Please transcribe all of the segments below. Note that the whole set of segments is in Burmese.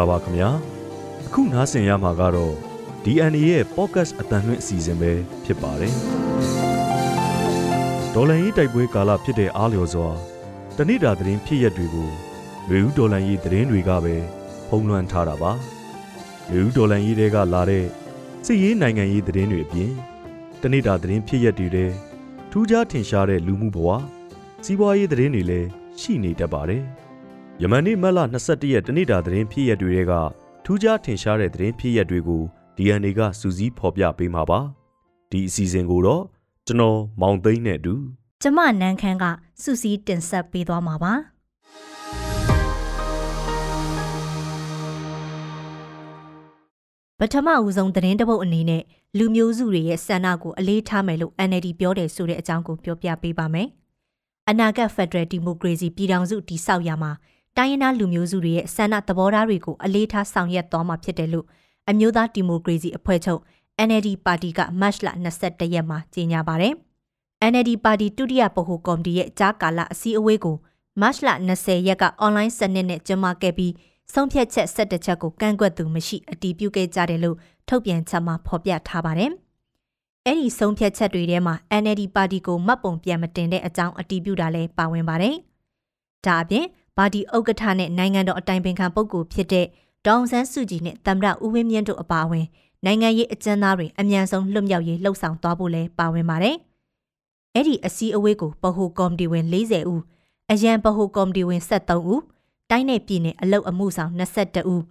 လာပါခင်ဗျာအခုနားဆင်ရမှာကတော့ DNA ရဲ့ podcast အတန်လွင့်အစီအစဉ်ပဲဖြစ်ပါတယ်ဒေါ်လာရေးတိုက်ပွဲကာလဖြစ်တဲ့အားလျော်စွာတဏိတာသတင်းဖြစ်ရက်တွေကိုလူဦးဒေါ်လာရေးသတင်းတွေကပဲဖုံးလွှမ်းထားတာပါလူဦးဒေါ်လာရေးတွေကလာတဲ့စစ်ရေးနိုင်ငံရေးသတင်းတွေအပြင်တဏိတာသတင်းဖြစ်ရက်တွေတဲ့ထူးခြားထင်ရှားတဲ့လူမှုဘဝစီးပွားရေးသတင်းတွေလည်းရှိနေတတ်ပါတယ် ယမန်နေ့မတ်လ22ရက်တနေ့တာသတင်းဖြစ်ရက်တွေကထူးခြားထင်ရှားတဲ့သတင်းဖြစ်ရက်တွေကို DNA ကစူးစီးဖော်ပြပေးမှာပါဒီအစီအစဉ်ကိုတော့ကျွန်တော်မောင်သိန်းနဲ့အတူကျမနန်းခမ်းကစူစီတင်ဆက်ပေးသွားမှာပါပထမဦးဆုံးသတင်းတပုတ်အနေနဲ့လူမျိုးစုတွေရဲ့ဆန္ဒကိုအလေးထားမယ်လို့ NLD ပြောတယ်ဆိုတဲ့အကြောင်းကိုပြောပြပေးပါမယ်။အနာဂတ်ဖက်ဒရယ်ဒီမိုကရေစီပြည်ထောင်စုတည်ဆောက်ရမှာ တိုင်းရင်းသားလူမျိုးစုတွေရဲ့ဆန္ဒသဘောထားတွေကိုအလေးထားဆောင်ရွက်သွားမှာဖြစ်တယ်လို့အမျိုးသားဒီမိုကရေစီအဖွဲ့ချုပ် NLD ပါတီကမတ်လ22ရက်မှာကြေညာပါတယ်။ NLD ပါတီဒုတိယဗဟိုကော်မတီရဲ့ကြားကာလအစည်းအဝေးကိုမတ်လ20ရက်က online စနစ်နဲ့ကျင်းပခဲ့ပြီးဆုံးဖြတ်ချက်17ချက်ကိုကန့်ကွက်သူမရှိအတည်ပြုခဲ့ကြတယ်လို့ထုတ်ပြန်ချက်မှာဖော်ပြထားပါတယ်။အဲ့ဒီဆုံးဖြတ်ချက်တွေထဲမှာ NLD ပါတီကိုမှတ်ပုံပြန်မတင်တဲ့အကြောင်းအတည်ပြုတာလည်းပါဝင်ပါတယ်။ဒါအပြင် ပါတီဥက္ကဋ္ဌနဲ့နိုင်ငံတော်အတိုင်ပင်ခံပုဂ္ဂိုလ်ဖြစ်တဲ့ဒေါအောင်ဆန်းစုကြည်နဲ့သမ္မတဦးဝင်းမြင့်တို့အပါအဝင်နိုင်ငံရေးအကျဉ်းသားတွေအမြန်ဆုံးလွတ်မြောက်ရေးလှုံ့ဆော်သွားဖို့လည်းပါဝင်ပါတယ်။အဲ့ဒီအစည်းအဝေးကိုဗဟိုကော်မတီဝင်40ဦးအရန်ဗဟိုကော်မတီဝင်73ဦးတိုင်းနယ်ပြည်နယ်အလုတ်အမှုဆောင်22ဦး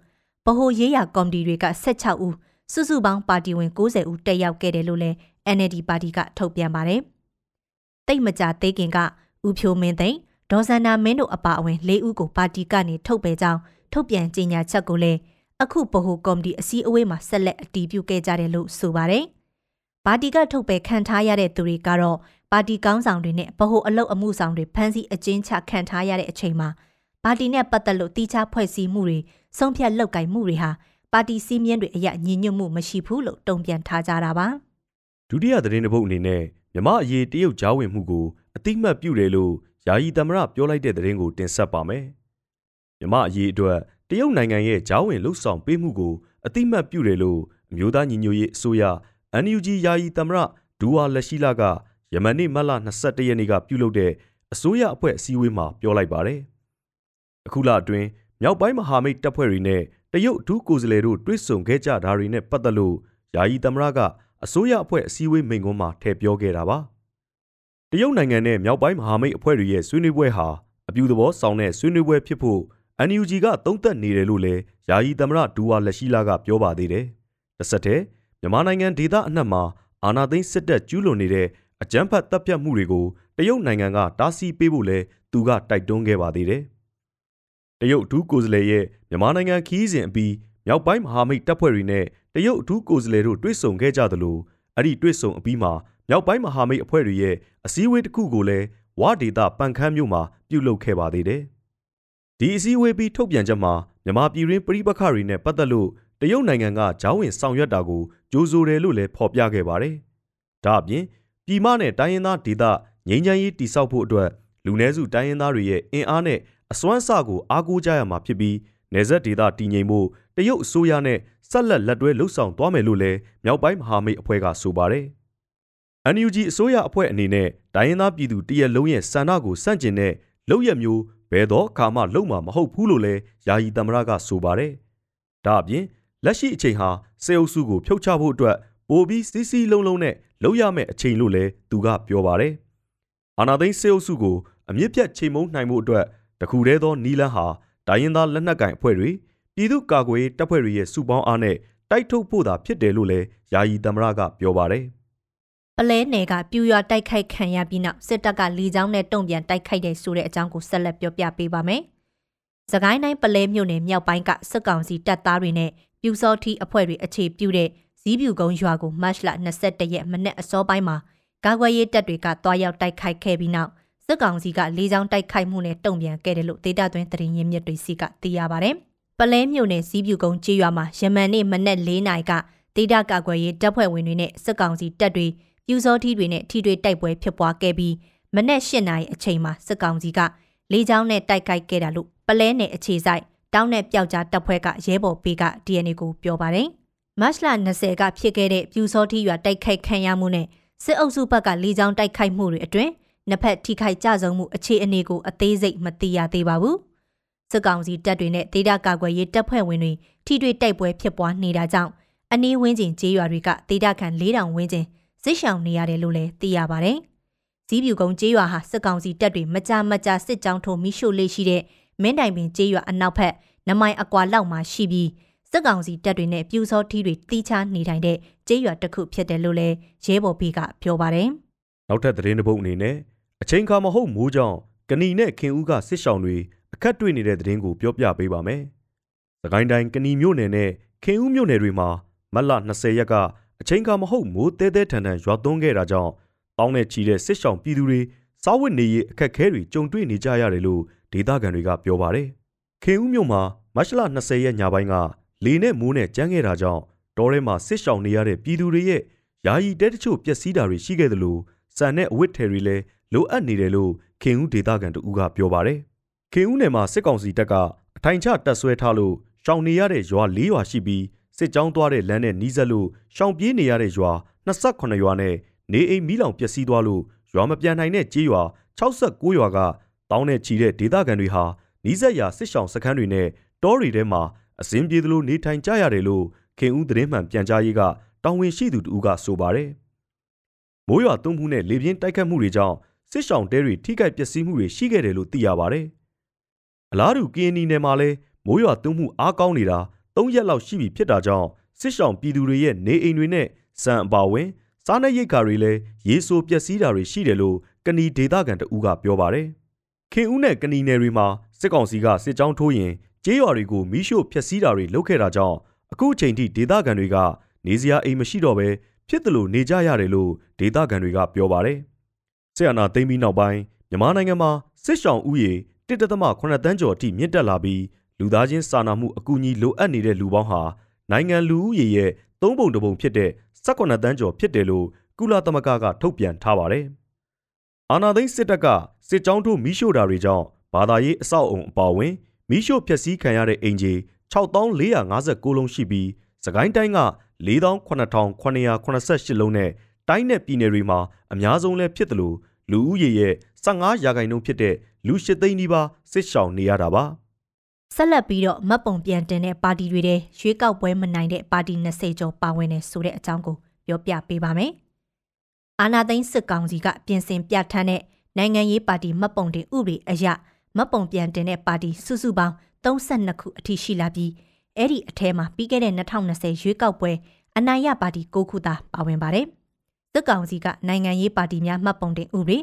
ဗဟိုရေးရာကော်မတီတွေက16ဦးစုစုပေါင်းပါတီဝင်90ဦးတက်ရောက်ခဲ့တယ်လို့လည်း NLD ပါတီကထုတ်ပြန်ပါတယ်။တိတ်မကြသေးခင်ကဦးဖြိုးမင်းသိန်း ဒေါ်စန္နာမင်းတို့အပါအဝင်၄ဦးကိုပါတီကနေထုတ်ပယ်ကြောင်းထုတ်ပြန်ကြေညာချက်ကိုလည်းအခုဗဟိုကော်မတီအစည်းအဝေးမှာဆက်လက်အတည်ပြုခဲ့ကြတယ်လို့ဆိုပါတယ်။ပါတီကထုတ်ပယ်ခံထားရတဲ့သူတွေကတော့ပါတီကောင်းဆောင်တွေနဲ့ဗဟိုအလုတ်အမှုဆောင်တွေဖမ်းဆီးအကျဉ်းချခံထားရတဲ့အချိန်မှာပါတီနဲ့ပတ်သက်လို့တီးခြားဖွဲ့စည်းမှုတွေဆုံးဖြတ်လောက်ကင်မှုတွေဟာပါတီစည်းမျဉ်းတွေအရညီညွတ်မှုမရှိဘူးလို့တုံ့ပြန်ထားကြတာပါဒုတိယသတင်းတစ်ပုဒ်အနေနဲ့မြမအရေးတရုတ်ကြားဝင်မှုကိုအတိမတ်ပြုတယ်လို့ ယာယီသမရပြောလိုက်တဲ့သတင်းကိုတင်ဆက်ပါမယ်မြမအရေးအတွက်တရုတ်နိုင်ငံရဲ့ကြားဝင်လှုပ်ဆောင်ပေးမှုကိုအတိမတ်ပြုတယ်လို့အမျိုးသားညီညွတ်ရေးအစိုးရ NUG ယာယီသမရဒူဝါလက်ရှိလာကယမန်နေ့မတ်လ22ရက်နေ့ကပြုလုပ်တဲ့အစိုးရအဖွဲ့အစည်းအဝေးမှာပြောလိုက်ပါတယ်အခုလအတွင်းမြောက်ပိုင်းမဟာမိတ်တပ်ဖွဲ့တွေနဲ့တရုတ်အထူးကိုယ်စားလှယ်တို့တွဲဆုံခဲ့ကြတာတွေနဲ့ပတ်သက်လို့ယာယီသမရကအစိုးရအဖွဲ့အစည်းအဝေးမိန့်ခွန်းမှာထည့်ပြောခဲ့တာပါ တရုတ်နိုင်ငံနဲ့မြောက်ပိုင်းမဟာမိတ်အဖွဲ့တွေရဲ့ဆွေးနွေးပွဲဟာအပြူသဘောဆောင်တဲ့ဆွေးနွေးပွဲဖြစ်ဖို့ NUG ကသုံးသပ်နေတယ်လို့လည်းယာယီသမရဒူဝါလက်ရှိလာကပြောပါသေးတယ်တစ်ဆက်တည်းမြန်မာနိုင်ငံဒေသအနှံ့မှာအာဏာသိမ်းစစ်တပ်ကျူးလွန်နေတဲ့အကြမ်းဖက်တပ်ဖြတ်မှုတွေကိုတရုတ်နိုင်ငံကတားဆီးပေးဖို့လဲသူကတိုက်တွန်းခဲ့ပါသေးတယ်တရုတ်အထူးကိုယ်စားလှယ်ရဲ့မြန်မာနိုင်ငံခီးစဉ်အပြီးမြောက်ပိုင်းမဟာမိတ်တပ်ဖွဲ့တွေနဲ့တရုတ်အထူးကိုယ်စားလှယ်တို့တွေ့ဆုံခဲ့ကြသလိုအဲ့ဒီတွေ့ဆုံအပြီးမှာ မြောက်ပိုင်းမဟာမိတ်အဖွဲ့တွေရဲ့အစည်းအဝေးတစ်ခုကိုလည်းဝါဒေတာပန်ခမ်းမြို့မှာပြုလုပ်ခဲ့ပါသေးတယ်။ဒီအစည်းအဝေးပြီးထုတ်ပြန်ချက်မှာမြန်မာပြည်ရင်းပြည်ပခတွေနဲ့ပတ်သက်လို့တရုတ်နိုင်ငံကဂျောင်းဝင်ဆောင်ရွက်တာကိုကြိုးဆိုတယ်လို့လည်းဖော်ပြခဲ့ပါတယ်။ဒါအပြင်ပြည်မနဲ့တိုင်းရင်းသားဒေသငြိမ်းချမ်းရေးတည်ဆောက်ဖို့အတွက်လူနည်းစုတိုင်းရင်းသားတွေရဲ့အင်အားနဲ့အစွမ်းအစကိုအားကိုးကြရမှာဖြစ်ပြီးနေဆက်ဒေသတည်ငြိမ်ဖို့တရုတ်အစိုးရနဲ့ဆက်လက်လက်တွဲလှုပ်ဆောင်သွားမယ်လို့လည်းမြောက်ပိုင်းမဟာမိတ်အဖွဲ့ကဆိုပါတယ်။ NUG အစိုးရအဖွဲ့အနေနဲ့တိုင်းရင်းသားပြည်သူတရက်လုံးရဲ့ဆန္ဒကိုစန့်ကျင်တဲ့လုပ်ရမျိုးဘယ်တော့ခါမှလုပ်မှာမဟုတ်ဘူးလို့လည်းယာယီသမရကဆိုပါတယ်။ဒါအပြင်လက်ရှိအချိန်ဟာစေအုပ်စုကိုဖြုတ်ချဖို့အတွက်ပိုပြီးစီးစီးလုံးလုံးနဲ့လုပ်ရမယ့်အချိန်လို့လည်းသူကပြောပါတယ်။အာနာသိန်းစေအုပ်စုကိုအမြင့်ပြတ်ချိန်မုံနိုင်မှုအတွက်တခုတည်းသောနီလန်းဟာဒိုင်းရင်သားလက်နက်ကင်အဖွဲ့တွေပြည်သူ့ကာကွယ်ရေးတပ်ဖွဲ့တွေရဲ့စုပေါင်းအားနဲ့တိုက်ထုတ်ဖို့သာဖြစ်တယ်လို့လည်းယာယီသမရကပြောပါတယ်။ပ လဲနယ်ကပြူရွာတိုက်ခိုက်ခံရပြီးနောက်စစ်တပ်ကလီချောင်းနဲ့တုံ့ပြန်တိုက်ခိုက်တဲ့ဆိုတဲ့အကြောင်းကိုဆက်လက်ပြောပြပေးပါမယ်။စကိုင်းတိုင်းပလဲမြို့နယ်မြောက်ပိုင်းကစစ်ကောင်စီတပ်သားတွေနဲ့ပြူစောထီအဖွဲ့တွေအခြေပြုတဲ့ဇီးပြူကုန်းရွာကိုမတ်လ22ရက်မနေ့အစောပိုင်းမှာကာကွယ်ရေးတပ်တွေကတွားရောက်တိုက်ခိုက်ခဲ့ပြီးနောက်စစ်ကောင်စီကလေးချောင်းတိုက်ခိုက်မှုနဲ့တုံ့ပြန်ခဲ့တယ်လို့ဒေတာသွင်းသတင်းရင်းမြစ်တွေစီကသိရပါဗျ။ပလဲမြို့နယ်စီးပြူကုန်းကျေးရွာမှာယမန်နေ့မနက်၄နာရီကဒေတာကာကွယ်ရေးတပ်ဖွဲ့ဝင်တွေနဲ့စစ်ကောင်စီတပ်တွေ ပြူစောထီးတွေနဲ့ထိတွေ့တိုက်ပွဲဖြစ်ပွားခဲ့ပြီးမနက်၈နာရီအချိန်မှာစစ်ကောင်စီကလေးချောင်းနဲ့တိုက်ခိုက်ခဲ့တာလို့ပလဲနယ်အခြေဆိုင်တောင်းနဲ့ပျောက်ကြားတပ်ဖွဲ့ကရဲဘော်ပေးက DNA ကိုပြောပါတယ်။မတ်လ20ကဖြစ်ခဲ့တဲ့ပြူစောတိရွာတိုက်ခိုက်ခံရမှုနဲ့စစ်အုပ်စုဘက်ကလေကြောင်းတိုက်ခိုက်မှုတွေအတွင်းနှစ်ဖက်ထိခိုက်ကြဆုံးမှုအခြေအနေကိုအသေးစိတ်မသိရသေးပါဘူး။စစ်ကောင်စီတပ်တွေနဲ့ဒေသကာကွယ်ရေးတပ်ဖွဲ့ဝင်တွေထိတွေ့တိုက်ပွဲဖြစ်ပွားနေတာကြောင့်အနီးဝန်းကျင်ကျေးရွာတွေကဒေသခံ4000ဝန်းကျင် စစ်ရှောင်နေရတယ်လို့လည်းသိရပါဗျ။ဇီးပြူကုန်းကျေးရွာဟာစစ်ကောင်စီတပ်တွေမကြမကြစစ်ကြောင်းထိုးမိရှို့လေးရှိတဲ့မင်းတိုင်ပင်ကျေးရွာအနောက်ဘက်နမိုင်အကွာလောက်မှာရှိပြီးစစ်ကောင်စီတပ်တွေနဲ့ပြူစောထီးတွေတီးခြားနေထိုင်တဲ့ကျေးရွာတစ်ခုဖြစ်တယ်လို့လည်းရဲဘော်ဖေးကပြောပါတယ်။နောက်ထပ်သတင်းတစ်ပုဒ်အနေနဲ့အချိန်ခါမဟုတ်မိုးကြောင့်ကဏီနဲ့ခင်ဦးကစစ်ဆောင်တွေအခက်တွေ့နေတဲ့သတင်းကိုပြောပြပေးပါမယ်။သခိုင်းတိုင်းကဏီမြို့နယ်နဲ့ခင်ဦးမြို့နယ်တွေမှာမတ်လ20ရက်က အချိန်ခါမဟုတ်မိုးတဲတဲထန်ထန်ရွာသွန်းခဲ့တာကြောင့်တောင်းနဲ့ချီတဲ့စစ်ဆောင်ပြည်သူတွေစားဝတ်နေရေးအခက်အခဲတွေကြုံတွေ့နေကြရတယ်လို့ဒေသခံတွေကပြောပါတယ်။ခင်ဦးမြို့မှာမတ်လ20ရက်ညပိုင်းကလေနဲ့မိုးနဲ့ကြမ်းခဲ့တာကြောင့်တောထဲမှာစစ်ဆောင်နေရတဲ့ပြည်သူတွေရဲ့ယာယီတဲတချို့ပျက်စီးတာတွေရှိခဲ့တယ်လို့စံနဲ့အဝတ်ထည်တွေလည်းလိုအပ်နေတယ်လို့ခင်ဦးဒေသခံတူကပြောပါတယ်။ခင်ဦးနယ်မှာစစ်ကောင်စီတပ်ကအထိုင်ချတပ်ဆွဲထားလို့ရှောင်နေရတဲ့ရွာ၄ရွာရှိပြီး စစ်ကြောင်းသွားတဲ့လမ်းနဲ့နီးစပ်လို့ရှောင်ပြေးနေရတဲ့ရွာ28ရွာနဲ့နေအိမ်မီးလောင်ပျက်စီးသွားလို့ရွာမပြန်နိုင်တဲ့ကြေးရွာ69ရွာကတောင်းနဲ့ချီတဲ့ဒေသခံတွေဟာနီးစပ်ရာစစ်ရှောင်စခန်းတွေနဲ့တောတွေထဲမှာအစင်းပြေသလိုနေထိုင်ကြရတယ်လို့ခင်ဦးသတင်းမှန်ပြန်ကြားရေးကတောင်းဝင်ရှိသူတူကဆိုပါတယ်။မိုးရွာသွန်းမှုနဲ့လေပြင်းတိုက်ခတ်မှုတွေကြောင့်စစ်ရှောင်တဲတွေထိခိုက်ပျက်စီးမှုတွေရှိခဲ့တယ်လို့သိရပါတယ်။အလားတူကင်းနီနယ်မှာလည်းမိုးရွာသွန်းမှုအားကောင်းနေတာ ၃ရက်လောက်ရှိပြီဖြစ်တာကြောင့်စစ်ရှောင်ပြည်သူတွေရဲ့နေအိမ်တွေနဲ့စံအပါဝင်စားနပ်ရိက္ခာတွေလည်းရေဆိုပျက်စီးတာတွေရှိတယ်လို့ကဏီဒေသခံတဦးကပြောပါတယ်။ခင်ဦးနဲ့ကဏီနယ်တွေမှာစစ်ကောင်စီကစစ်ကြောင်းထိုးရင်ကျေးရွာတွေကိုမီးရှို့ဖျက်ဆီးတာတွေလုပ်ခဲ့တာကြောင့်အခုအချိန်ထိဒေသခံတွေကနေစရာအိမ်မရှိတော့ဘဲဖြစ်တယ်လို့နေကြရတယ်လို့ဒေသခံတွေကပြောပါတယ်။ဆီယနာသိမ်းပြီးနောက်ပိုင်းမြန်မာနိုင်ငံမှာစစ်ရှောင်ဥယေ1.8တန်းကျော်အထိမြင့်တက်လာပြီး လူသားချင်းစာနာမှုအကူအညီလိုအပ်နေတဲ့လူပေါင်းဟာနိုင်ငံလူဦးရေရဲ့သုံးပုံတစ်ပုံဖြစ်တဲ့18တန်းကျော်ဖြစ်တယ်လို့ကုလသမဂ္ဂကထုတ်ပြန်ထားပါတယ်။အာနာသိန်းစစ်တပ်ကစစ်ကြောင်းတို့မီးရှို့တာတွေကြောင့်ဘာသာရေးအဆောက်အုံအပါအဝင်မီးရှို့ဖျက်ဆီးခံရတဲ့အင်ဂျီ6459လုံးရှိပြီးစကိုင်းတိုင်းက48,988လုံးနဲ့တိုင်းနယ်ပြည်နယ်တွေမှာအများဆုံးလဲဖြစ်တယ်လို့လူဦးရေရဲ့15ရာခိုင်နှုန်းဖြစ်တဲ့လူ၈သိန်းနီးပါးစစ်ရှောင်နေရတာပါ ဆက်လက်ပြီးတော့မတ်ပုံပြန်တင်တဲ့ပါတီတွေတဲ့ရွေးကောက်ပွဲမနိုင်တဲ့ပါတီ20ကျော်ပါဝင်နေဆိုတဲ့အကြောင်းကိုပြောပြပေးပါမယ်။အာနာသိန်းစစ်ကောင်စီကပြင်ဆင်ပြဋ္ဌာန်းတဲ့နိုင်ငံရေးပါတီမတ်ပုံတင်ဥပဒေအရမတ်ပုံပြန်တင်တဲ့ပါတီစုစုပေါင်း32ခုအထိရှိလာပြီးအဲ့ဒီအထဲမှာပြီးခဲ့တဲ့2020ရွေးကောက်ပွဲအနိုင်ရပါတီ9ခုသာပါဝင်ပါတယ်။စစ်ကောင်စီကနိုင်ငံရေးပါတီများမှတ်ပုံတင်ဥပဒေ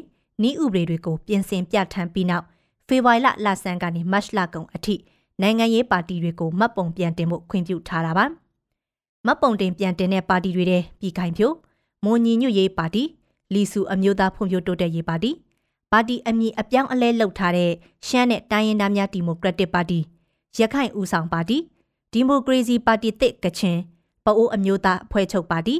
ဤဥပဒေတွေကိုပြင်ဆင်ပြဋ္ဌာန်းပြီးနောက်ဖေဖော်ဝါရီလလဆန်းကနေမတ်လကုန်အထိ နိုင်ငံရေးပါတီတွေကိုမှတ်ပုံပြန်တင်ဖို့ခွင့်ပြုထားတာပါ။မှတ်ပုံတင်ပြန်တင်တဲ့ပါတီတွေတဲ့ပြည်ခိုင်ဖြိုမွန်ညီညွတ်ရေးပါတီလီစုအမျိုးသားဖွံ့ဖြိုးတိုးတက်ရေးပါတီပါတီအမည်အပြောင်းအလဲလုပ်ထားတဲ့ရှမ်းနဲ့တိုင်းရင်းသားများဒီမိုကရက်တစ်ပါတီရခိုင်ဦးဆောင်ပါတီဒီမိုကရေစီပါတီတစ်ကချင်ပအိုးအမျိုးသားအဖွဲ့ချုပ်ပါတီ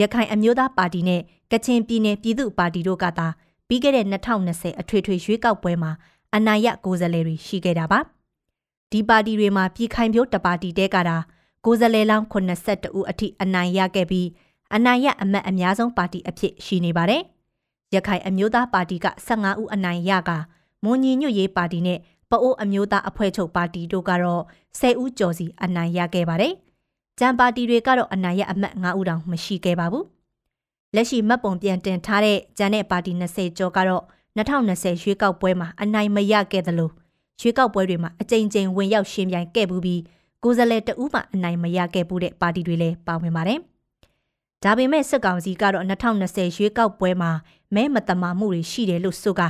ရခိုင်အမျိုးသားပါတီနဲ့ကချင်ပြည်နယ်ပြည်သူ့ပါတီတို့ကသာပြီးခဲ့တဲ့2020အထွေထွေရွေးကောက်ပွဲမှာအနိုင်ရကိုယ်စားလှယ်တွေရှိခဲ့တာပါ ဒီပါတီတွေမှာပြည်ခိုင်ဖြိုးတပါတီတဲကတာကိုယ်စားလှယ်လောင်း82ဦးအထိအနိုင်ရခဲ့ပြီးအနိုင်ရအမတ်အများဆုံးပါတီအဖြစ်ရှိနေပါတယ်ရခိုင်အမျိုးသားပါတီက15ဦးအနိုင်ရကမွန်ညီညွတ်ရေးပါတီနဲ့ပအိုးအမျိုးသားအဖွဲ့ချုပ်ပါတီတို့ကတော့10ဦးကျော်စီအနိုင်ရခဲ့ပါတယ်။ဂျမ်ပါတီတွေကတော့အနိုင်ရအမတ်9ဦးတောင်မရှိခဲ့ပါဘူး။လက်ရှိမှတ်ပုံပြန်တင်ထားတဲ့ဂျန်တဲ့ပါတီ20ကျော်ကတော့2020ရွေးကောက်ပွဲမှာအနိုင်မရခဲ့သလို ရွေးကောက်ပွဲတွေမှာအကြိမ်ကြိမ်ဝင်ရောက်ရှင်ပြိုင်ခဲ့ပူးပြီးကိုယ်စားလှယ်တဦးမှအနိုင်မရခဲ့ဘူးတဲ့ပါတီတွေလည်းပါဝင်ပါတယ်။ဒါပေမဲ့စစ်ကောင်စီကတော့2020ရွေးကောက်ပွဲမှာမဲမတမာမှုတွေရှိတယ်လို့ဆိုကာ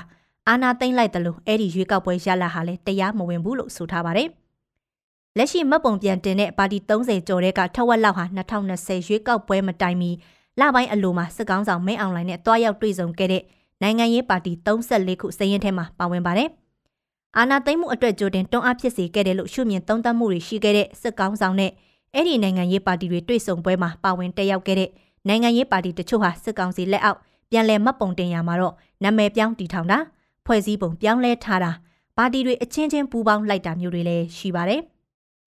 အာနာသိမ့်လိုက်တယ်လို့အဲ့ဒီရွေးကောက်ပွဲရလာဟာလည်းတရားမဝင်ဘူးလို့ဆိုထားပါတယ်။လက်ရှိမှတ်ပုံပြန်တင်တဲ့ပါတီ30ကျော်တဲ့ကထက်ဝက်လောက်ဟာ2020ရွေးကောက်ပွဲမတိုင်မီလပိုင်းအလိုမှာစစ်ကောင်ဆောင်မဲအွန်လိုင်းနဲ့တွားရောက်တွေ့ဆုံခဲ့တဲ့နိုင်ငံရေးပါတီ34ခုစည်ရင်ထဲမှာပါဝင်ပါတယ်။ အာနာသိမ့်မှုအတွက်ကြိုတင်တွန်းအားဖြစ်စေခဲ့တယ်လို့ရှုမြင်သုံးသပ်မှုတွေရှိခဲ့တဲ့စစ်ကောင်ဆောင်နဲ့အဲ့ဒီနိုင်ငံရေးပါတီတွေတွေ့ဆုံပွဲမှာပါဝင်တက်ရောက်ခဲ့တဲ့နိုင်ငံရေးပါတီတချို့ဟာစစ်ကောင်စီလက်အောက်ပြန်လည်မှတ်ပုံတင်ရမှာတော့နာမည်ပြောင်းတည်ထောင်တာဖွဲ့စည်းပုံပြောင်းလဲထားတာပါတီတွေအချင်းချင်းပူးပေါင်းလိုက်တာမျိုးတွေလည်းရှိပါတယ်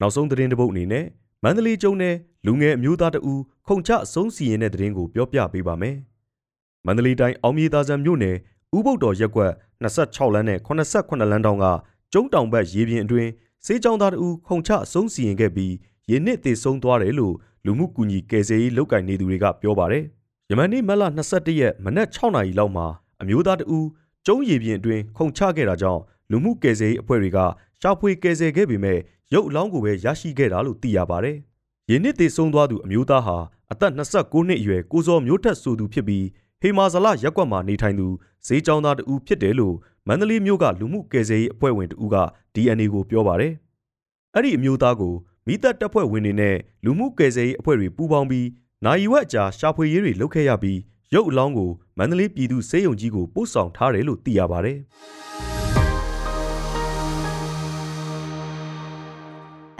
နောက်ဆုံးသတင်းတစ်ပုဒ်အနေနဲ့မန္တလေးကျုံနယ်လူငယ်အမျိုးသားတဦးခုံချအဆုံးစီရင်တဲ့သတင်းကိုပြောပြပေးပါမယ်။မန္တလေးတိုင်းအောင်မြေသာဆန်မြို့နယ်ဥပုဒ္တော်ရက်ကွက် 26လမ်းနဲ့89လမ်းတောင်ကကျုံတောင်ဘက်ရေပြင်အတွင်းစေးကြောင်သားတဦးခုံချအဆုံးစီရင်ခဲ့ပြီးရေနစ်သေဆုံးသွားတယ်လို့လူမှုကူညီကယ်ဆယ်ရေးလုပ်ကိုင်နေသူတွေကပြောပါတယ်။ယမန်နေ့မက်လ22ရက်မနက်6နာရီလောက်မှာအမျိုးသားတဦးကျုံရေပြင်အတွင်းခုံချခဲ့တာကြောင့်လူမှုကယ်ဆယ်ရေးအဖွဲ့တွေကရှာဖွေကယ်ဆယ်ခဲ့ပေမဲ့ရုပ်အလောင်းကိုပဲရရှိခဲ့တာလို့သိရပါတယ်။ရေနစ်သေဆုံးသွားသူအမျိုးသားဟာအသက်29နှစ်အရွယ်ကိုစောမျိုးထက်ဆိုသူဖြစ်ပြီး ဟေမာဇလရက်ကွက်မှာနေထိုင်သူဈေးကြောင်းသားတဦးဖြစ်တယ်လို့မန္တလေးမြို့ကလူမှုကယ်ဆယ်ရေးအဖွဲ့ဝင်တဦးက DNA ကိုပြောပါတယ်။အဲ့ဒီအမျိုးသားကိုမိသက်တပ်ဖွဲ့ဝင်တွေနဲ့လူမှုကယ်ဆယ်ရေးအဖွဲ့တွေပူးပေါင်းပြီးနိုင်ဝက်အကြာရှာဖွေရေးတွေလုပ်ခဲ့ရပြီးရုပ်အလောင်းကိုမန္တလေးပြည်သူစေယုံကြီးကိုပို့ဆောင်ထားတယ်လို့သိရပါတယ်။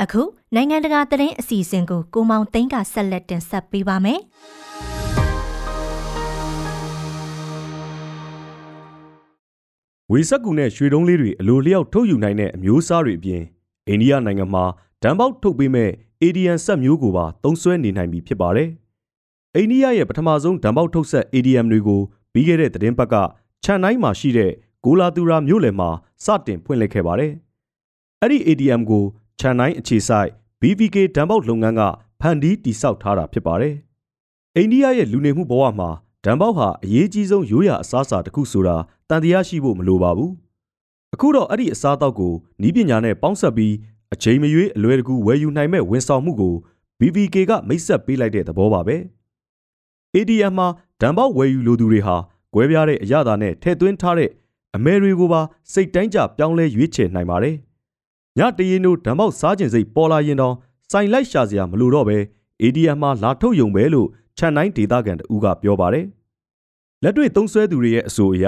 အခုနိုင်ငံတကာသတင်းအစီအစဉ်ကိုကိုမောင်သိန်းကဆက်လက်တင်ဆက်ပေးပါမယ်။ ဝေဆက်ကူနဲ့ရွှေတုံးလေးတွေအလိုလျောက်ထုတ်ယူနိုင်တဲ့အမျိုးအစားတွေအပြင်အိန္ဒိယနိုင်ငံမှာဓာတ်ပေါက်ထုတ်ပေးမဲ့ ADN ဆက်မျိုးကိုပါသုံးစွဲနေနိုင်ပြီဖြစ်ပါတယ်။အိန္ဒိယရဲ့ပထမဆုံးဓာတ်ပေါက်ထုတ်ဆက် ADM တွေကိုပြီးခဲ့တဲ့သတင်းပတ်ကခြံတိုင်းမှာရှိတဲ့ကိုလာတူရာမြို့လယ်မှာစတင်ဖွင့်လှစ်ခဲ့ပါတယ်။အဲ့ဒီ ADM ကိုခြံတိုင်းအခြေဆိုင် BVK ဓာတ်ပေါက်လုပ်ငန်းကဖန်တီးတိစောက်ထားတာဖြစ်ပါတယ်။အိန္ဒိယရဲ့လူနေမှုဘဝမှာဓာတ်ပေါက်ဟာအရေးကြီးဆုံးရိုးရာအစားအစာတစ်ခုဆိုတာတ န်တရားရှိဖို့မလိုပါဘူး။အခုတော့အဲ့ဒီအစားအသောက်ကိုနီးပညာနဲ့ပေါင်းစပ်ပြီးအချိန်မရွေးအလွယ်တကူဝယ်ယူနိုင်မဲ့ဝန်ဆောင်မှုကို BVK ကမိတ်ဆက်ပေးလိုက်တဲ့သဘောပါပဲ။ ADM မှာဓာတ်ပေါက်ဝယ်ယူလိုသူတွေဟာကွဲပြားတဲ့အရသာနဲ့ထည့်သွင်းထားတဲ့အမဲတွေကိုပါစိတ်တိုင်းကြပြောင်းလဲရွေးချယ်နိုင်ပါတယ်။ညတရီနိုဓာတ်ပေါက်စားခြင်းစိတ်ပေါ်လာရင်တော့စိုင်လိုက်ရှာစရာမလိုတော့ပဲ ADM မှာလာထုတ်ယုံပဲလို့ခြံတိုင်းဒေသခံတဦးကပြောပါတယ်။လက်တွေ့သုံးစွဲသူတွေရဲ့အဆိုအရ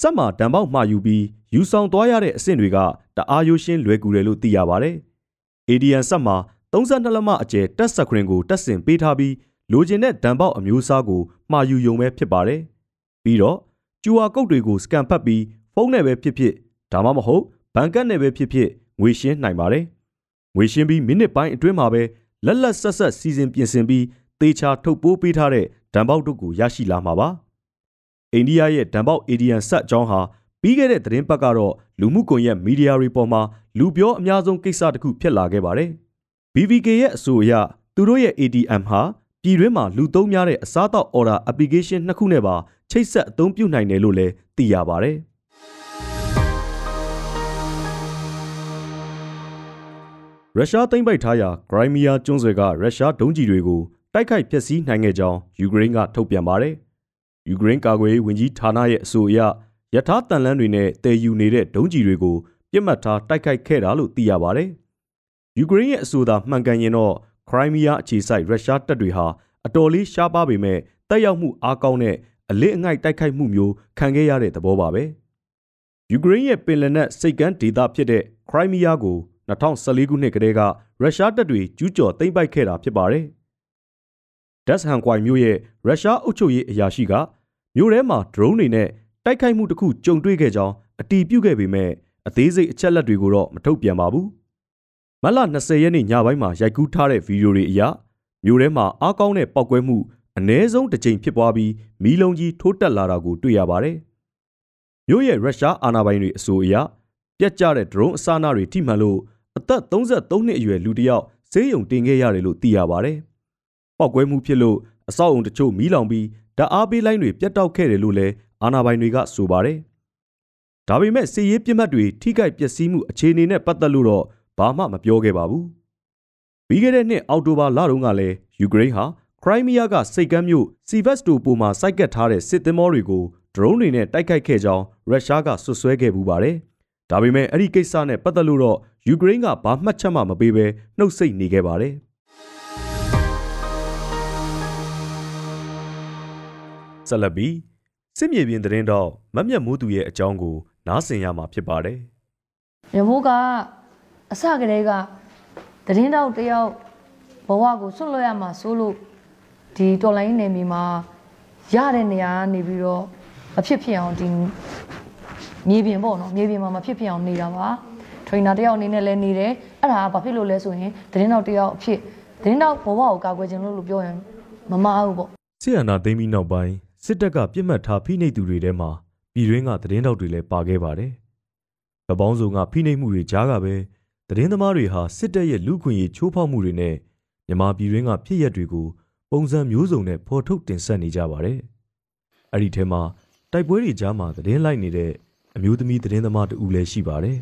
စက်မှာဓာတ်ပေါက်မှာယူပြီးယူဆောင်သွားရတဲ့အဆင့်တွေကတအားရိုးရှင်းလွယ်ကူတယ်လို့သိရပါတယ်။ ADN စက်မှာ32လက်မအကျယ်တက်စခရင်ကိုတက်ဆင်ပေးထားပြီးလိုချင်တဲ့ဓာတ်ပေါက်အမျိုးအစားကိုမှာယူယုံပဲဖြစ်ပါတယ်။ပြီးတော့ QR ကုတ်တွေကိုစကန်ဖတ်ပြီးဖုန်းနဲ့ပဲဖြစ်ဖြစ်ဒါမှမဟုတ်ဘဏ်ကတ်နဲ့ပဲဖြစ်ဖြစ်ငွေရှင်းနိုင်ပါတယ်။ငွေရှင်းပြီးမိနစ်ပိုင်းအတွင်းမှာပဲလက်လက်ဆက်ဆက်စီစဉ်ပြင်ဆင်ပြီးသေချာထုတ်ပိုးပေးထားတဲ့ဓာတ်ပေါက်တို့ကိုရရှိလာမှာပါ။ အိန္ဒိယရဲ့ဓာတ်ပေါက် ADN ဆက်အကြောင်းဟာပြီးခဲ့တဲ့သတင်းပတ်ကတော့လူမှုကွန်ရက်မီဒီယာတွေပေါ်မှာလူပြောအများဆုံးကိစ္စတစ်ခုဖြစ်လာခဲ့ပါတယ်။ BVK ရဲ့အဆိုအရသူတို့ရဲ့ ADM ဟာပြည်တွင်းမှာလူသုံးများတဲ့အစားအသောက် order application နှစ်ခုနဲ့ပါချိတ်ဆက်အသုံးပြုနိုင်တယ်လို့လည်းသိရပါတယ်။ရုရှားသိမ်းပိုက်ထားရာဂရိုင်းမီးယားကျွန်းဆွယ်ကရုရှားဒုံးကျည်တွေကိုတိုက်ခိုက်ဖျက်ဆီးနိုင်ခဲ့ကြောင်းယူကရိန်းကထုတ်ပြန်ပါတယ်။ ယူကရိန်းကာကွယ်ရေးဝန်ကြီးဌာနရဲ့အဆိုအရယထာတန်လန်းတွေနဲ့တည်ယူနေတဲ့ဒုံးကျည်တွေကိုပြစ်မှတ်ထားတိုက်ခိုက်ခဲ့တာလို့သိရပါတယ်။ယူကရိန်းရဲ့အဆိုသာမှန်ကန်ရင်တော့ခရိုင်းမီးယားအခြေစိုက်ရုရှားတပ်တွေဟာအတော်လေးရှားပါပေမဲ့တက်ရောက်မှုအားကောင်းတဲ့အလစ်အငိုက်တိုက်ခိုက်မှုမျိုးခံခဲ့ရတဲ့သဘောပါပဲ။ယူကရိန်းရဲ့ပင်လယ်နက်စိတ်ကမ်းဒေသဖြစ်တဲ့ခရိုင်းမီးယားကို2014ခုနှစ်ကတည်းကရုရှားတပ်တွေကျူးကျော်သိမ်းပိုက်ခဲ့တာဖြစ်ပါတယ်။ ဒက်စ်ဟန်ကွိုင်မြို့ရဲ့ရုရှားအုပ်ချုပ်ရေးအရာရှိကမြို့ထဲမှာဒရုန်းတွေနဲ့တိုက်ခိုက်မှုတစ်ခုကြုံတွေ့ခဲ့ကြောင်းအတီးပြုတ်ခဲ့ပေမဲ့အသေးစိတ်အချက်လက်တွေကိုတော့မထုတ်ပြန်ပါဘူး။မတ်လ20ရက်နေ့ညပိုင်းမှာရိုက်ကူးထားတဲ့ဗီဒီယိုတွေအရမြို့ထဲမှာအားကောင်းတဲ့ပောက်ကွဲမှုအ ਨੇ ဆုံးတစ်ကြိမ်ဖြစ်ပွားပြီးမီးလုံးကြီးထိုးတက်လာတာကိုတွေ့ရပါတယ်။မြို့ရဲ့ရုရှားအာဏာပိုင်တွေအဆိုအရပြက်ကျတဲ့ဒရုန်းအစအနတွေထိမှန်လို့အသက်33နှစ်အရွယ်လူတစ်ယောက်ဆေးရုံတင်ခဲ့ရတယ်လို့သိရပါတယ်။ ပောက်ကွဲမှုဖြစ်လို့အဆောက်အုံတချို့မီးလောင်ပြီးဓာတ်အားပေးလိုင်းတွေပြတ်တောက်ခဲ့တယ်လို့လည်းအာဏာပိုင်တွေကဆိုပါတယ်။ဒါပေမဲ့စစ်ရေးပြစ်မှတ်တွေထိခိုက်ပျက်စီးမှုအခြေအနေနဲ့ပတ်သက်လို့တော့ဘာမှမပြောခဲ့ပါဘူး။ပြီးခဲ့တဲ့နှစ်အောက်တိုဘာလတုန်းကလည်းယူကရိန်းဟာခရိုင်းမီးယားကစိတ်ကမ်းမြို့စီဗက်စတိုပိုမှာစိုက်ကပ်ထားတဲ့စစ်သင်္ဘောတွေကိုဒရုန်းတွေနဲ့တိုက်ခိုက်ခဲ့ကြောင်းရုရှားကဆွဆွဲခဲ့ပူပါတယ်။ဒါပေမဲ့အဲ့ဒီကိစ္စနဲ့ပတ်သက်လို့တော့ယူကရိန်းကဘာမှတ်ချက်မှမပေးဘဲနှုတ်ဆက်နေခဲ့ပါတယ်။ ဆက်လက်ပြီးစစ်မြေပြင်သတင်းတော့မတ်မြတ်မိုးသူရဲ့အကြောင်းကို နားဆင်ရမှာဖြစ်ပါတယ်။ရမိုးကအစကတည်းကသတင်းတောက်တယောက်ဘဝကိုဆွတ်လွတ်ရမှာဆိုလို့ဒီတော်လိုင်းနယ်မြေမှာရတဲ့နေရာကနေပြီးတော့အဖြစ်ဖြစ်အောင်ဒီမြေပြင်ပေါ့နော်မြေပြင်မှာမဖြစ်ဖြစ်အောင်နေတာပါ trainer တယောက်အနေနဲ့လည်းနေတယ်အဲ့ဒါကဘာဖြစ်လို့လဲဆိုရင်သတင်းတော့တယောက်အဖြစ်သတင်းတော့ဘဝကိုကာကွယ်ခြင်းလို့လို့ပြောရင်မမအောင်ပေါ့ဆီယနာသိမ်းပြီးနောက်ပိုင်း စစ်တပ်ကပြစ်မှတ်ထားဖိနှိပ်သူတွေထဲမှာပြည်တွင်းကသတင်းတောက်တွေလည်းပါခဲ့ပါတယ်။ဗပောင်းစုံကဖိနှိပ်မှုတွေကြားကပဲသတင်းသမားတွေဟာစစ်တပ်ရဲ့လူခွင့်ရေးချိုးဖောက်မှုတွေနဲ့မြန်မာပြည်တွင်းကဖြစ်ရပ်တွေကိုပုံစံမျိုးစုံနဲ့ဖော်ထုတ်တင်ဆက်နေကြပါတယ်။အဲ့ဒီထဲမှာတိုက်ပွဲတွေကြားမှာသတင်းလိုက်နေတဲ့အမျိုးသမီးသတင်းသမားတဦးလည်းရှိပါတယ်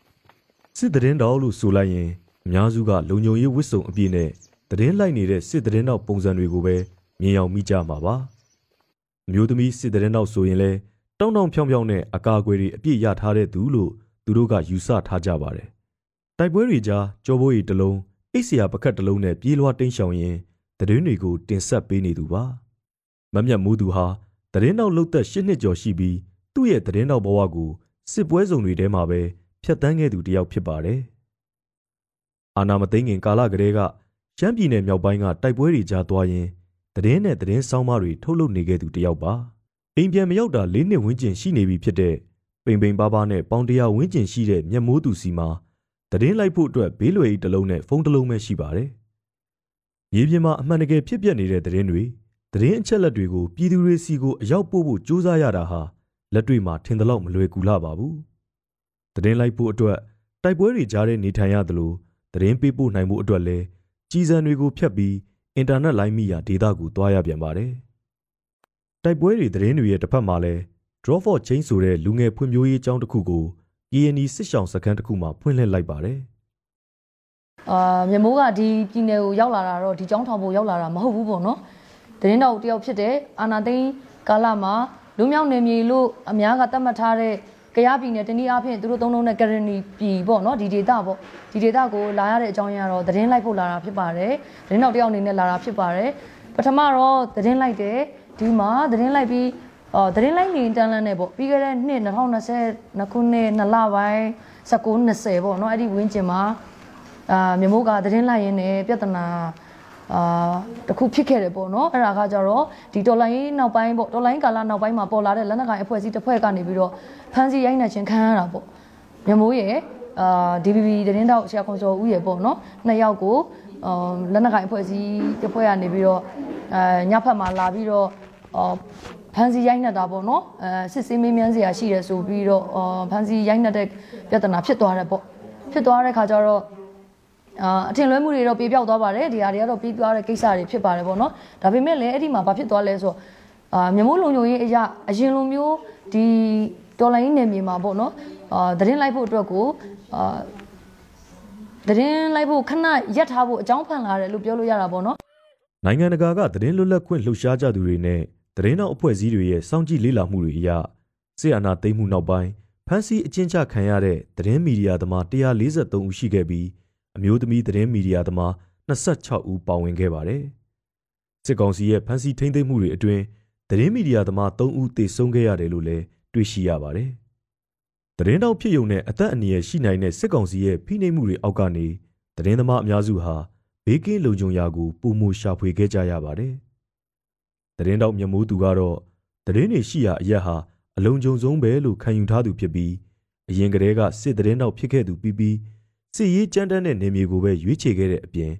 ။စစ်သတင်းတောက်လို့ဆိုလိုက်ရင်အများစုကလုံခြုံရေးဝစ်စုံအပြည့်နဲ့သတင်းလိုက်နေတဲ့စစ်သတင်းတောက်ပုံစံတွေကိုပဲမြင်အောင်မိကြမှာပါ။ အမျိုးသမီးစစ်သတင်းတောက်ဆိုရင်လည်းတောင်းတောင်းဖြောင်းဖြောင်းနဲ့အကာအကွယ်တွေအပြည့်ရထားတဲ့သူလို့သူတို့ကယူဆထားကြပါတယ်။တိုက်ပွဲတွေကြားကြောဘိုးရီတစ်လုံးအိတ်ဆရာပကတ်တစ်လုံးနဲ့ပြေးလွှားတိမ်းရှောင်ရင်သတင်းတွေကိုတင်ဆက်ပေးနေသူပါ။မမြတ်မိုးသူဟာသတင်းတောက်လုတ်သက်၈နှစ်ကျော်ရှိပြီးသူ့ရဲ့သတင်းတောက်ဘဝကိုစစ်ပွဲစုံတွေထဲမှာပဲဖြတ်တန်းခဲ့သူတစ်ယောက်ဖြစ်ပါတယ်။အာနာမသိငင်ကာလကလေးကရှမ်းပြည်နယ်မြောက်ပိုင်းကတိုက်ပွဲတွေကြားသွားရင် သတင်းနဲ့သတင်းဆောင်းပါးတွေထုတ်လုပ်နေခဲ့သူတစ်ယောက်ပါအိမ်ပြန်မရောက်တာ၄နှစ်ဝန်းကျင်ရှိနေပြီဖြစ်တဲ့ပိန်ပိန်ပါးပါးနဲ့ပေါင်တရာဝန်းကျင်ရှိတဲ့မျက်မိုးသူစီမှာသတင်းလိုက်ဖို့အတွက်ဘေးလွယ်ကြီးတစ်လုံးနဲ့ဖုန်းတစ်လုံးပဲရှိပါတယ်မြေပြင်မှာအမှန်တကယ်ဖြစ်ပျက်နေတဲ့သတင်းတွေသတင်းအချက်လက်တွေကိုပြည်သူတွေစီကိုအရောက်ပို့ဖို့ကြိုးစားရတာဟာလက်တွေ့မှာထင်သလောက်မလွယ်ကူလာပါဘူးသတင်းလိုက်ဖို့အတွက်တိုက်ပွဲတွေကြားထဲနေထိုင်ရသလိုသတင်းပေးပို့နိုင်ဖို့အတွက်လည်းကြီးစံတွေကိုဖျက်ပြီး အင်တာနက်လိုင်းမိရာဒေတာကိုတွားရပြန်ပါတယ်။တိုက်ပွဲတွေသတင်းတွေရဲ့တစ်ဖက်မှာလည်း Draw for Change ဆိုတဲ့လူငယ်ဖွံ့ဖြိုးရေးအကြောင်းတစ်ခုကို KNY စစ်ဆောင်စခန်းတစ်ခုမှာဖွင့်လှစ်လိုက်ပါတယ်။အာမြမိုးကဒီပြည်နယ်ကိုရောက်လာတာတော့ဒီကျောင်းထောင်ဖို့ရောက်လာတာမဟုတ်ဘူးပေါ့နော်သတင်းတော်တယောက်ဖြစ်တဲ့အာနာသိန်းကာလမှာလူမျိုးနယ်မြေလို့အများကသတ်မှတ်ထားတဲ့ ကြရပြည်နယ်တနည်းအားဖြင့်သူတို့သုံးလုံးနဲ့ကရဏီပြည်ပေါ့နော်ဒီဒေတာပေါ့ဒီဒေတာကိုလာရတဲ့အကြောင်းရင်းကတော့သတင်းလိုက်ဖို့လာတာဖြစ်ပါတယ်သတင်းတော်တယောက်အနေနဲ့လာတာဖြစ်ပါတယ်ပထမတော့သတင်းလိုက်တယ်ဒီမှာသတင်းလိုက်ပြီးအော်သတင်းလိုက်နေတန်းလန်းနဲ့ပေါ့ပြီးခဲ့တဲ့နှစ်2020ခုနှစ်2လပိုင်း19 20ပေါ့နော်အဲ့ဒီဝင်းကျင်မှာအာမြမိုးကသတင်းလိုက်ရင်းနဲ့ပြဿနာ အာတခုဖြစ်ခဲ့တယ်ပေါ့နော်အဲ့ဒါကကြတော့ဒီတော်လိုင်းနောက်ပိုင်းပေါ့တော်လိုင်းကာလနောက်ပိုင်းမှာပေါ်လာတဲ့လက်နက်ကိုင်အဖွဲ့အစည်းတစ်ဖွဲ့ကနေပြီးတော့ဖမ်းဆီးရိုက်နှက်ခြင်းခံရတာပေါ့မြမိုးရဲ့အာ DBB သတင်းတောက်ဆရာခွန်စောဦးရဲ့ပေါ့နော်နှစ်ယောက်ကိုအာလက်နက်ကိုင်အဖွဲ့အစည်းတစ်ဖွဲ့ကနေပြီးတော့အဲညဖက်မှာလာပြီးတော့အာဖန်စီရိုက်နှက်တာပေါ့နော်အဲစစ်ဆေးမေးမြန်းစရာရှိတယ်ဆိုပြီးတော့ဖန်စီရိုက်နှက်တဲ့ပြဿနာဖြစ်သွားတယ်ပေါ့ဖြစ်သွားတဲ့ခါကျတော့ အာအထင်လွဲမှုတွေတော့ပြေပြောက်သွားပါတယ်ဒီဟာတွေကတော့ပြီးသွားတဲ့ကိစ္စတွေဖြစ်ပါတယ်ပေါ့နော်ဒါပေမဲ့လည်းအဲ့ဒီမှာဘာဖြစ်သွားလဲဆိုတော့အာမြမိုးလုံခြုံရေးအရာအရင်လိုမျိုးဒီတော်လိုင်းနယ်မြေမှာပေါ့နော်အာသတင်းလိုက်ဖို့အတွက်ကိုအာသတင်းလိုက်ဖို့ခဏရက်ထားဖို့အကြောင်းဖန်လာတယ်လို့ပြောလို့ရတာပေါ့နော်နိုင်ငံတကာကသတင်းလွတ်လပ်ခွင့်လှုပ်ရှားကြသူတွေနဲ့သတင်းတော်အဖွဲ့အစည်းတွေရဲ့စောင့်ကြည့်လေ့လာမှုတွေအရဆီယနာသိမ်းမှုနောက်ပိုင်းဖမ်းဆီးအကျဉ်းချခံရတဲ့သတင်းမီဒီယာသမား143ဦးရှိခဲ့ပြီး အမျိုးသမီးသတင်းမီဒီယာသမား26ဦးပါဝင်ခဲ့ပါတယ်။စစ်ကောင်စီရဲ့ဖမ်းဆီးထိန်းသိမ်းမှုတွေအတွင်းသတင်းမီဒီယာသမား3ဦးသေဆုံးခဲ့ရတယ်လို့လည်းတွေ့ရှိရပါတယ်။သတင်းတောက်ဖြစ်ုံနဲ့အသက်အန္တရာယ်ရှိနိုင်တဲ့စစ်ကောင်စီရဲ့ဖိနှိပ်မှုတွေအောက်ကနေသတင်းသမားအများစုဟာဘေးကင်းလုံခြုံရာကိုပုံမှုရှာဖွေခဲ့ကြရပါတယ်။သတင်းတောက်မြမိုးသူကတော့သတင်းတွေရှိရာအရက်ဟာအလုံးကြုံဆုံးပဲလို့ခံယူထားသူဖြစ်ပြီးအရင်ကတည်းကစစ်သတင်းတောက်ဖြစ်ခဲ့သူပြီးပြီး စစ်ရေးကြမ်းတမ်းတဲ့နေမျိုးကိုပဲရွေးချယ်ခဲ့တဲ့အပြင်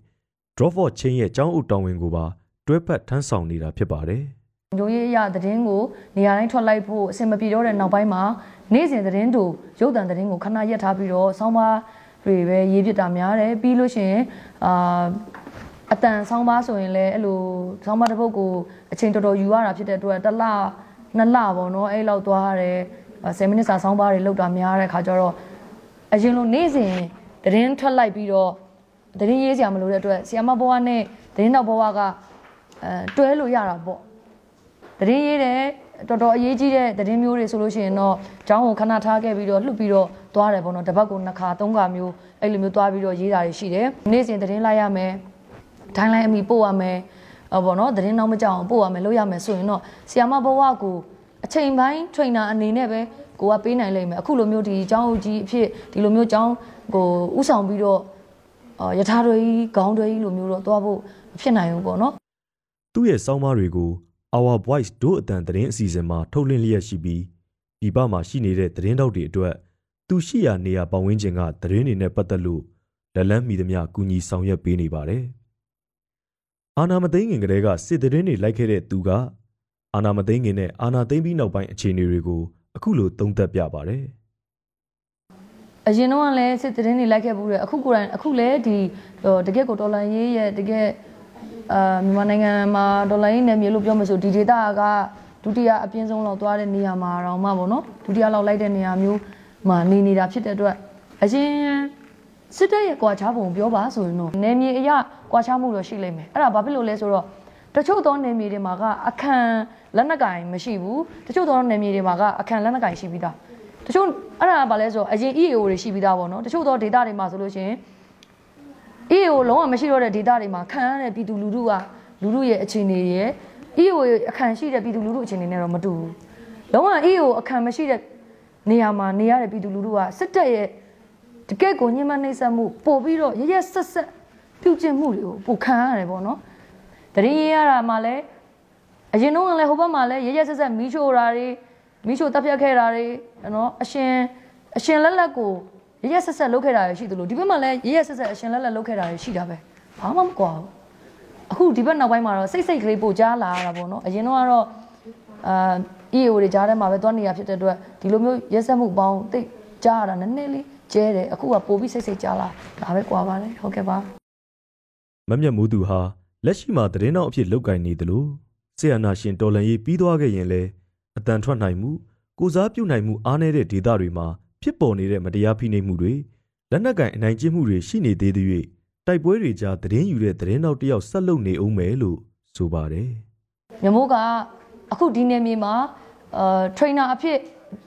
Dropford ချင်းရဲ့ចောင်းအုပ်တောင်ဝင်ကိုပါတွဲဖက်ထမ်းဆောင်နေတာဖြစ်ပါတယ်။ညိုရေးအရသတင်းကိုနေရာတိုင်းထွက်လိုက်ဖို့အဆင်မပြေတော့တဲ့နောက်ပိုင်းမှာနေ့စဉ်သတင်းတို့ရုပ်သံသတင်းကိုခဏရက်ထားပြီးတော့ဆောင်းပါးတွေပဲရေးပြတာများတယ်ပြီးလို့ရှိရင်အာအတန်ဆောင်းပါးဆိုရင်လည်းအဲ့လိုဆောင်းပါးတစ်ပုဒ်ကိုအချိန်တော်တော်ယူရတာဖြစ်တဲ့အတွက်တစ်လနှစ်လပေါ့နော်အဲ့လောက်သွားရတယ်10မိနစ်စာဆောင်းပါးတွေလောက်တာများတဲ့ခါကျတော့အရင်လိုနေ့စဉ် သတင်းထွက်လိုက်ပြီးတော့သတင်းရေးစရာမလိုတဲ့အတွက်ဆီယမဘွားနဲ့သတင်းတော့ဘွားကအဲတွဲလို့ရတာပေါ့သတင်းရေးတဲ့တော်တော်အရေးကြီးတဲ့သတင်းမျိုးတွေဆိုလို့ရှိရင်တော့ကျောင်းကိုခဏထားခဲ့ပြီးတော့လှုပ်ပြီးတော့သွားတယ်ပေါ့နော်တစ်ပတ်ကိုနှစ်ခါသုံးခါမျိုးအဲ့လိုမျိုးသွားပြီးတော့ရေးတာတွေရှိတယ်နေ့စဉ်သတင်းလိုက်ရမယ်ဒိုင်းလိုက်အမိပို့ရမယ်ဟောပေါ့နော်သတင်းနောက်မကြောက်အောင်ပို့ရမယ်လုပ်ရမယ်ဆိုရင်တော့ဆီယာမဘဝကိုအချိန်ပိုင်း trainer အနေနဲ့ပဲ ကိုကပေးနိုင်လိမ့်မယ်အခုလိုမျိုးဒီကျောင်းဦးကြီးအဖြစ်ဒီလိုမျိုးကျောင်းကိုဥဆောင်ပြီးတော့အော်ယထာတွေကြီးခေါင်းတွေကြီးလိုမျိုးတော့သွားဖို့မဖြစ်နိုင်ဘူးပေါ့နော်သူ့ရဲ့စောင်းမတွေကို Our Voice တို့အတန်သတင်းအစီအစဉ်မှာထုတ်လွှင့်လျက်ရှိပြီးဒီပမှာရှိနေတဲ့သတင်းတောက်တွေအတွက်သူရှိရာနေရာပတ်ဝန်းကျင်ကသတင်းတွေနဲ့ပတ်သက်လို့လက်လန်းမီသမျှကူညီဆောင်ရွက်ပေးနေပါတယ်။အာနာမသိငင်ကလေးကစစ်သတင်းတွေလိုက်ခဲ့တဲ့သူကအာနာမသိငင်နဲ့အာနာသိမ့်ပြီးနောက်ပိုင်းအခြေအနေတွေကို အခုလိုသုံးသပ်ပြပါတယ်။အရင်တော့ကလည်းစစ်သတင်းတွေလိုက်ခဲ့ဘူးတယ်အခုကိုယ်တိုင်အခုလည်းဒီဟိုတကယ့်ကိုဒေါ်လာရေးရဲ့တကယ်အာမြန်မာနိုင်ငံမှာဒေါ်လာရေးနယ်မြေလို့ပြောမှဆိုဒီဒေတာကဒုတိယအပြင်းဆုံးလောက်သွားတဲ့နေရာမှာတော့မှပေါ့နော်ဒုတိယလောက်လိုက်တဲ့နေရာမျိုးမှာနေနေတာဖြစ်တဲ့အတွက်အရင်စစ်တပ်ရဲ့ကွာခြားပုံပြောပါဆိုရင်တော့နယ်မြေအရကွာခြားမှုတော့ရှိလိမ့်မယ်အဲ့ဒါဘာဖြစ်လို့လဲဆိုတော့တချို့သောနယ်မြေတွေမှာကအခန့် လက်နက်ကင်မရှိဘူးတချို့သောနယ်မြေတွေမှာကအခန့်လက်နက်ကင်ရှိပြီးသားတချို့အဲ့ဒါကဘာလဲဆိုတော့အရင် EAO တွေရှိပြီးသားပေါ့နော်တချို့သော data တွေမှာဆိုလို့ရှိရင် EAO လုံးဝမရှိတော့တဲ့ data တွေမှာခံရတဲ့ပြည်သူလူထုကလူထုရဲ့အခြေအနေရဲ့ EAO ရဲ့အခန့်ရှိတဲ့ပြည်သူလူထုအခြေအနေနဲ့တော့မတူဘူးလုံးဝ EAO အခန့်မရှိတဲ့နေရာမှာနေရတဲ့ပြည်သူလူထုကစစ်တပ်ရဲ့တကယ့်ကိုညှဉ်းပန်းနှိပ်စက်မှုပို့ပြီးတော့ရရဆက်ဆက်ပြုကျင့်မှုတွေကိုပိုခံရတယ်ပေါ့နော်တရင်ရရတာမှလည်း အရင်တော့ကလည်းဟိုဘက်မှာလည်းရရဆက်ဆက်မီးရှို့တာတွေမီးရှို့တပ်ဖြတ်ခဲ့တာတွေနော်အရှင်အရှင်လက်လက်ကိုရရဆက်ဆက်လုပ်ခဲ့တာတွေရှိသလိုဒီဘက်မှာလည်းရရဆက်ဆက်အရှင်လက်လက်လုပ်ခဲ့တာတွေရှိတာပဲဘာမှမကွာဘူးအခုဒီဘက်နောက်ပိုင်းမှာတော့စိတ်စိတ်ကလေးပို့ကြားလာရတာပေါ့နော်အရင်တော့ကတော့အာ EAO တွေကြားထဲမှာပဲတွန်းနေရဖြစ်တဲ့အတွက်ဒီလိုမျိုးရက်ဆက်မှုပေါင်းတိတ်ကြားရတာနည်းနည်းလေးကျဲတယ်အခုကပို့ပြီးစိတ်စိတ်ကြားလာဒါပဲကွာပါတယ်ဟုတ်ကဲ့ပါမမျက်မိုးသူဟာလက်ရှိမှာသတင်းတော်အဖြစ်လုပ်ကင်နေတယ်လို့ ဆီယနာရှင်တော်လန်ရေးပြီးသွားခဲ့ရင်လည်းအတန်ထွက်နိုင်မှုကိုစားပြုနိုင်မှုအားနည်းတဲ့ဒေသတွေမှာဖြစ်ပေါ်နေတဲ့မတရားဖိနှိပ်မှုတွေလက်နက်ကင်အနိုင်ကျင့်မှုတွေရှိနေသေးသေး၍တိုက်ပွဲတွေကြားသတင်းယူတဲ့သတင်းတော်တယောက်ဆက်လုပ်နေအောင်မယ်လို့ဆိုပါတယ်မြမိုးကအခုဒီနယ်မြေမှာအာထရိနာအဖြစ်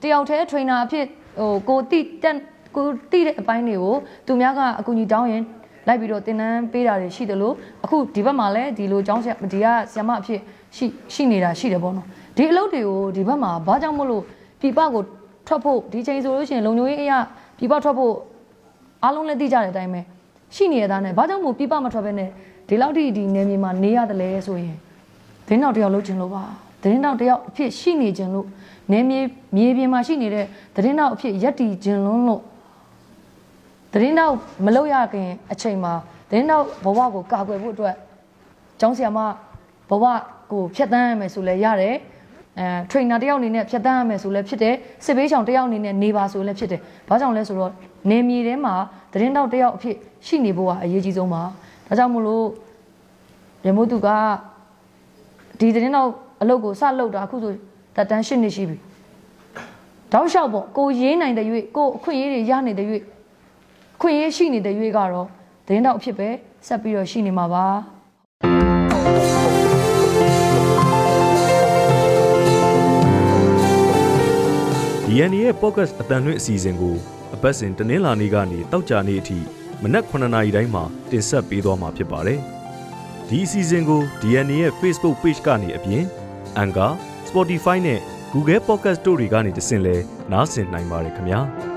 တယောက်တည်းထရိနာအဖြစ်ဟိုကိုတိတက်ကိုတိတဲ့အပိုင်းတွေကိုသူများကအကူအညီတောင်းရင်လိုက်ပြီးတော့တင်နန်းပေးတာတွေရှိတယ်လို့အခုဒီဘက်မှာလည်းဒီလိုចောင်းဆရာဒီကဆရာမအဖြစ် ရှိရှိနေတာရှိတယ်ပေါ့နော်ဒီအလုပ်တွေကိုဒီဘက်မှာဘာကြောင့်မလို့ပြပကိုထွက်ဖို့ဒီချိန်ဆိုလို့ရှိရင်လုံခြုံရေးအရာပြပထွက်ဖို့အားလုံးလည်းသိကြတဲ့အတိုင်းပဲရှိနေရတာနဲ့ဘာကြောင့်မို့ပြပမထွက်ဘဲနဲ့ဒီလောက်ထိဒီနယ်မြေမှာနေရတယ်လဲဆိုရင်သတင်းတောက်တယောက်လုပ်ချင်လို့ပါသတင်းတောက်တယောက်အဖြစ်ရှိနေခြင်းလို့နေမြေမြေပြင်မှာရှိနေတဲ့သတင်းတောက်အဖြစ်ရက်တည်ခြင်းလုံးလို့သတင်းတောက်မလုပ်ရခင်အချိန်မှာသတင်းတောက်ဘဝကိုကာကွယ်ဖို့အတွက်ကျောင်းဆရာမဘဝ ကိုဖျက်ဆီးရမယ်ဆိုလဲရတယ်အဲ trainer တယောက်အနေနဲ့ဖျက်ဆီးရမယ်ဆိုလဲဖြစ်တယ်စစ်ဘေးချောင်တယောက်အနေနဲ့နေပါဆိုလဲဖြစ်တယ်ဘာကြောင့်လဲဆိုတော့နေမြေထဲမှာသတင်းတောက်တယောက်အဖြစ်ရှိနေဖို့ကအရေးကြီးဆုံးပါဒါကြောင့်မို့လို့ရမိုးသူကဒီသတင်းတော့အလုပ်ကိုစလုပ်တာအခုဆိုတက်တန်းရှင်းနေရှိပြီတောက်လျှောက်ပေါ့ကိုရေးနိုင်တဲ့၍ကိုအခွင့်အရေးတွေရနေတဲ့၍အခွင့်အရေးရှိနေတဲ့၍ကတော့သတင်းတော့အဖြစ်ပဲဆက်ပြီးတော့ရှိနေမှာပါ DNA ရဲ့ podcast အတန်လွင့်အစီအစဉ်ကိုအပတ်စဉ်တနင်္လာနေ့ကနေတောက်ကြနေ့အထိမနက်9:00နာရီတိုင်းမှာတင်ဆက်ပေးသွားမှာဖြစ်ပါတယ်။ဒီအစီအစဉ်ကို DNA ရဲ့ Facebook Page ကနေအပြင် Anchor, Spotify နဲ့ Google Podcast တို့တွေကနေတဆင့်လဲနားဆင်နိုင်ပါတယ်ခင်ဗျာ။